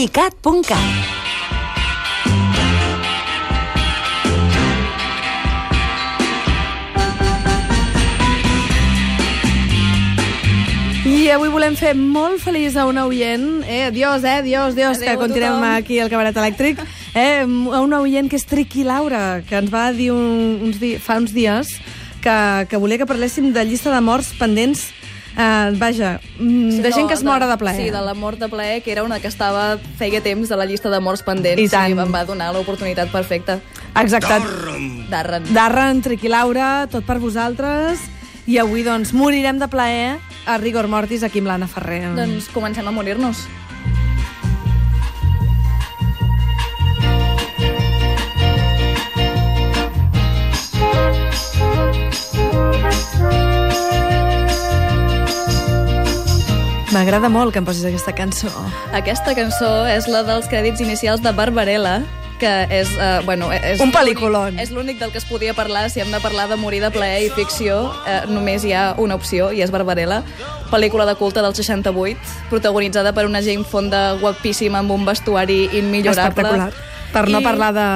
icat.cat I avui volem fer molt feliç a una oient. Eh, adiós, eh, adiós, adiós, Adéu que continuem tothom. aquí al cabaret elèctric. Eh, a una oient que és Triqui Laura, que ens va dir un, uns di fa uns dies que, que volia que parléssim de llista de morts pendents eh, vaja, mm, de gent que es mora de plaer. Sí, de la mort de plaer, que era una que estava feia temps de la llista de morts pendents. I tant. I em va donar l'oportunitat perfecta. Exacte. Darren. Darren, Triqui Laura, tot per vosaltres. I avui, doncs, morirem de plaer a rigor mortis aquí amb l'Anna Ferrer. Doncs comencem a morir-nos. M'agrada molt que em posis aquesta cançó. Aquesta cançó és la dels crèdits inicials de Barbarella, que és, uh, bueno, és... Un pel·liculon. És l'únic del que es podia parlar. Si hem de parlar de morir de plaer i ficció, eh, només hi ha una opció, i és Barbarella, pel·lícula de culte del 68, protagonitzada per una Jane Fonda guapíssima amb un vestuari immillorable. Espectacular. Per no I- parlar de,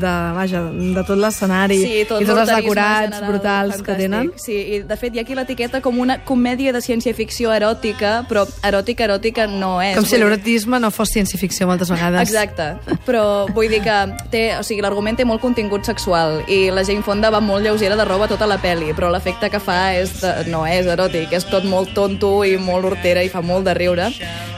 de, vaja, de tot l'escenari Sí, tot i tots els decorats general, brutals que fantàstic. tenen. Sí, i de fet hi ha aquí l'etiqueta com una comèdia de ciència-ficció eròtica, però eròtica, eròtica no és. Com si l'erotisme no fos ciència-ficció moltes vegades. Exacte, però vull dir que té, o sigui, l'argument té molt contingut sexual i la Jane Fonda va molt lleugera de roba tota la peli, però l'efecte que fa és de, no és eròtic, és tot molt tonto i molt hortera i fa molt de riure.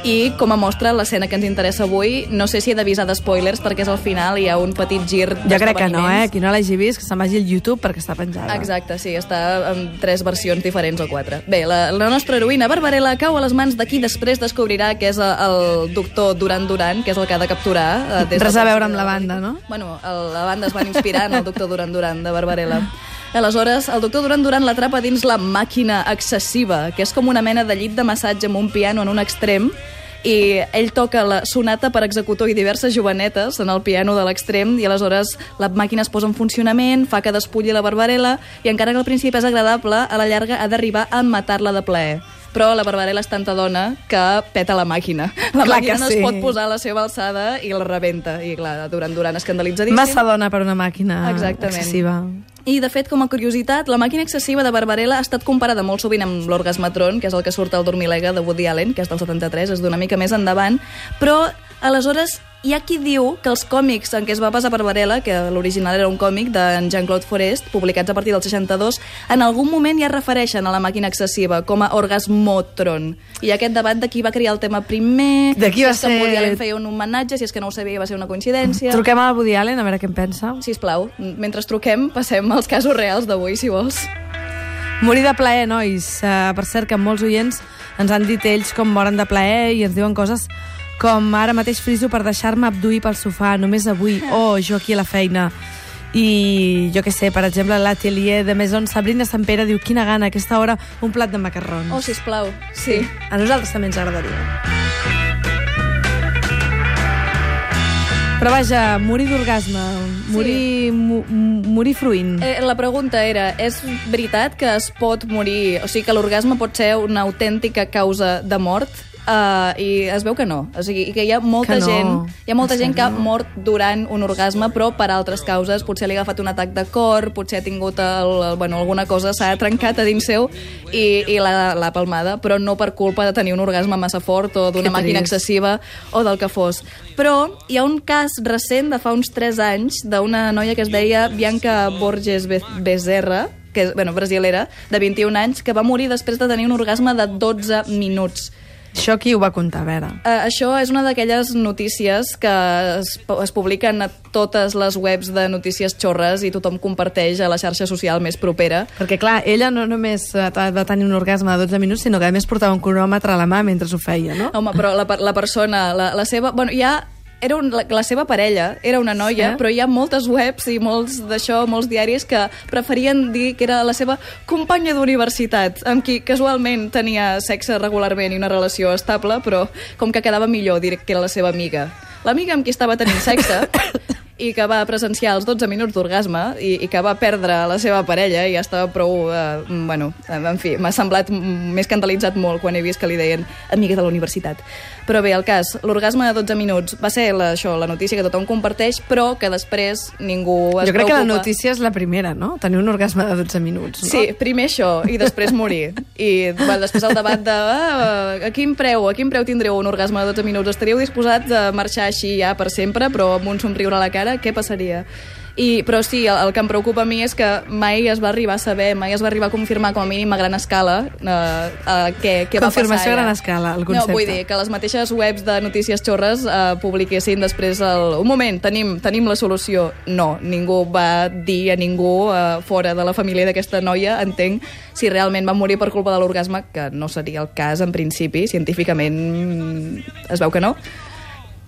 I com a mostra, l'escena que ens interessa avui, no sé si he d'avisar de spoilers perquè és al final i hi ha un petit gir Jo crec que no, eh? Qui no l'hagi vist, que se'n vagi al YouTube perquè està penjada. Exacte, sí, està en tres versions diferents o quatre. Bé, la, la nostra heroïna Barbarella cau a les mans de qui després descobrirà que és eh, el doctor Duran Duran, que és el que ha de capturar. eh, des Res a veure amb la banda, no? Bueno, el, la banda es van inspirar en el doctor Duran Duran de Barbarella. Aleshores, el doctor Duran Duran l'atrapa dins la màquina excessiva, que és com una mena de llit de massatge amb un piano en un extrem, i ell toca la sonata per executor i diverses jovenetes en el piano de l'extrem i aleshores la màquina es posa en funcionament, fa que despulli la barbarella i encara que al principi és agradable, a la llarga ha d'arribar a matar-la de plaer. Però la Barbarella és tanta dona que peta la màquina. La Clar màquina no sí. es pot posar a la seva alçada i la rebenta. I clar, Duran Duran escandalitzadíssim. Massa dona per una màquina Exactament. excessiva. I, de fet, com a curiositat, la màquina excessiva de Barbarella ha estat comparada molt sovint amb l'Orgasmatron, que és el que surt al Dormilega de Woody Allen, que és del 73, és d'una mica més endavant, però, aleshores, hi ha qui diu que els còmics en què es va basar Barbarella, que l'original era un còmic d'en Jean-Claude Forest, publicats a partir del 62, en algun moment ja es refereixen a la màquina excessiva com a Orgasmotron. I aquest debat de qui va crear el tema primer, De qui si va que ser- Woody Allen feia un homenatge, si és que no ho sabia va ser una coincidència... Truquem al Woody Allen a veure què en pensa. Sisplau, mentre truquem, passem als casos reals d'avui, si vols. Morir de plaer, nois. Uh, per cert, que molts oients ens han dit ells com moren de plaer i ens diuen coses com ara mateix friso per deixar-me abduir pel sofà, només avui, oh, jo aquí a la feina. I jo que sé, per exemple, l'atelier de Maison Sabrina Sant Pere diu quina gana, a aquesta hora, un plat de macarrons. Oh, sisplau, sí. A nosaltres també ens agradaria. Però vaja, morir d'orgasme, morir, mo, morir fruint. Eh, la pregunta era, és veritat que es pot morir, o sigui que l'orgasme pot ser una autèntica causa de mort? Uh, I es veu que no. O sigui, que hi ha molta Que no. gent, hi ha molta En gent que ha mort durant un orgasme, però per altres causes. Potser li ha agafat un atac de cor, potser ha tingut el, el, bueno, alguna cosa, s'ha trencat a dins seu i, i l'ha palmada, però no per culpa de tenir un orgasme massa fort o d'una màquina excessiva o del que fos. Però hi ha un cas recent de fa uns 3 anys d'una noia que es deia Bianca Borges Be- Bezerra, que és bueno, brasilera, de 21 anys, que va morir després de tenir un orgasme de 12 minuts. Això qui ho va contar, a veure? Uh, això és una d'aquelles notícies que es, es publiquen a totes les webs de notícies xorres i tothom comparteix a la xarxa social més propera. Perquè, clar, ella no només eh, va tenir un orgasme de 12 minuts, sinó que a més portava un cronòmetre a la mà mentre ho feia, no? Home, però la, la persona, la, la seva... Bueno, hi ha era un, la, la seva parella, era una noia, Sí. però hi ha moltes webs i molts d'això, molts diaris que preferien dir que era la seva companya d'universitat, amb qui casualment tenia sexe regularment i una relació estable, però com que quedava millor dir que era la seva amiga. L'amiga amb qui estava tenint sexe i que va presenciar els 12 minuts d'orgasme i, i que va perdre la seva parella i ja estava prou... Eh, bueno, en fi, m'ha semblat... M'he escandalitzat molt quan he vist que li deien amiga de la universitat. Però bé, el cas, l'orgasme de 12 minuts va ser la, això, la notícia que tothom comparteix, però que després ningú es Jo crec preocupa. que la notícia és la primera, no? Tenir un orgasme de 12 minuts, no? Sí, primer això, i després morir. I bueno, després el debat de ah, a quin preu, a quin preu tindreu un orgasme de 12 minuts? Estaríeu disposats a marxar així ja per sempre, però amb un somriure a la cara? Què passaria? I, però sí, el, el que em preocupa a mi és que mai es va arribar a saber, mai es va arribar a confirmar com a mínim a gran escala eh, eh, què, què va passar. Confirmació a gran escala, el concepte. No, vull dir que les mateixes webs de notícies xorres eh, publiquessin després el... Un moment, tenim, tenim la solució. No, ningú va dir a ningú eh, fora de la família d'aquesta noia, entenc, si realment va morir per culpa de l'orgasme, que no seria el cas en principi, científicament es veu que no,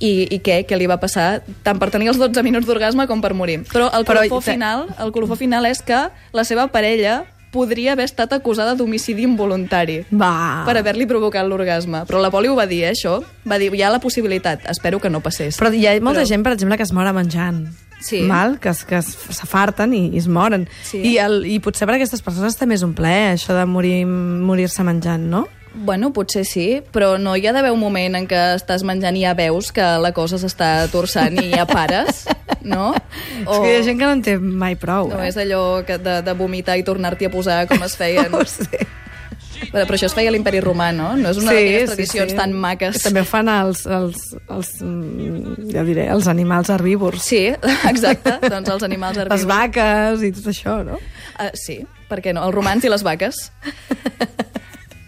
i, i què, què li va passar tant per tenir els 12 minuts d'orgasme com per morir. Però el Però colofó, te- final, el colofó final és que la seva parella podria haver estat acusada d'homicidi involuntari Va. per haver-li provocat l'orgasme. Però la Poli ho va dir, eh, això. Va dir, hi ha la possibilitat, espero que no passés. Però hi ha molta Però- gent, per exemple, que es mora menjant. Sí. Mal, que, que s'afarten i, i es moren. Sí. I, el, I potser per aquestes persones també és un plaer, això de morir morir-se menjant, no? Bueno, potser sí, però no hi ha d'haver un moment en què estàs menjant i ja veus que la cosa s'està torçant i ja pares, no? O... És que hi ha gent que no en té mai prou. No eh? és allò que de, de vomitar i tornar-t'hi a posar com es feien... No sé. Però, però això es feia a l'imperi romà, no? No és una d'aquelles tradicions tan maques. Que també ho fan els, els, els, mm, ja diré, els animals herbívors. Sí, exacte, doncs els animals Les herbívors. vaques i tot això, no? Uh, sí, per què no? Els romans i les vaques.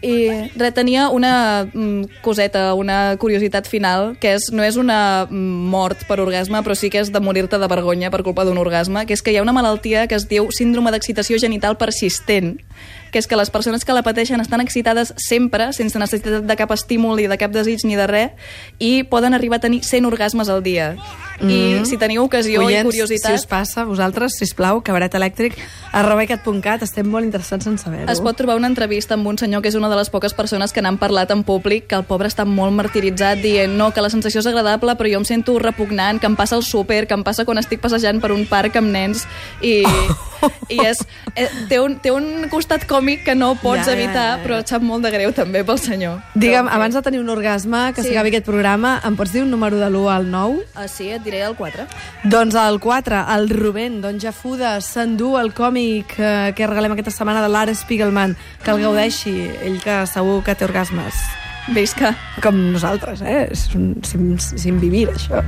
I res, tenia una mm, coseta, una curiositat final, que és, no és una mm, mort per orgasme, però sí que és de morir-te de vergonya per culpa d'un orgasme, que és que hi ha una malaltia que es diu síndrome d'excitació genital persistent, que és que les persones que la pateixen estan excitades sempre, sense necessitat de cap estímul i de cap desig ni de res, i poden arribar a tenir 100 orgasmes al dia. I si teniu ocasió i Oients, curiositat... si us passa, vosaltres, sisplau, cabaret elèctric, estem molt interessats en saber-ho. Es pot trobar una entrevista amb un senyor que és una de les poques persones que n'han parlat en públic, que el pobre està molt martiritzat dient no, que la sensació és agradable però jo em sento repugnant, que em passa al súper, que em passa quan estic passejant per un parc amb nens i, i és, eh, té, un, té un costat còmic que no pots Ja, ja, evitar, ja, ja. però et sap molt de greu també pel senyor. Digue'm, Però, abans de tenir un orgasme, que Sí. s'acabi aquest programa, em pots dir un número de l'1 al 9? Ah, sí, et diré el 4. Doncs el 4, el Rubén, Don Jafuda, s'endú el còmic eh, que regalem aquesta setmana de l'Ara Spiegelman, que el gaudeixi, ell que segur que té orgasmes. Visca. Com nosaltres, eh? És un, sin, sin vivir, això.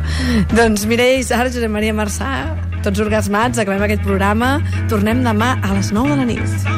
doncs Mireia Isar, Josep Maria Marçà, tots orgasmats, acabem aquest programa. Tornem demà a les 9 de la nit.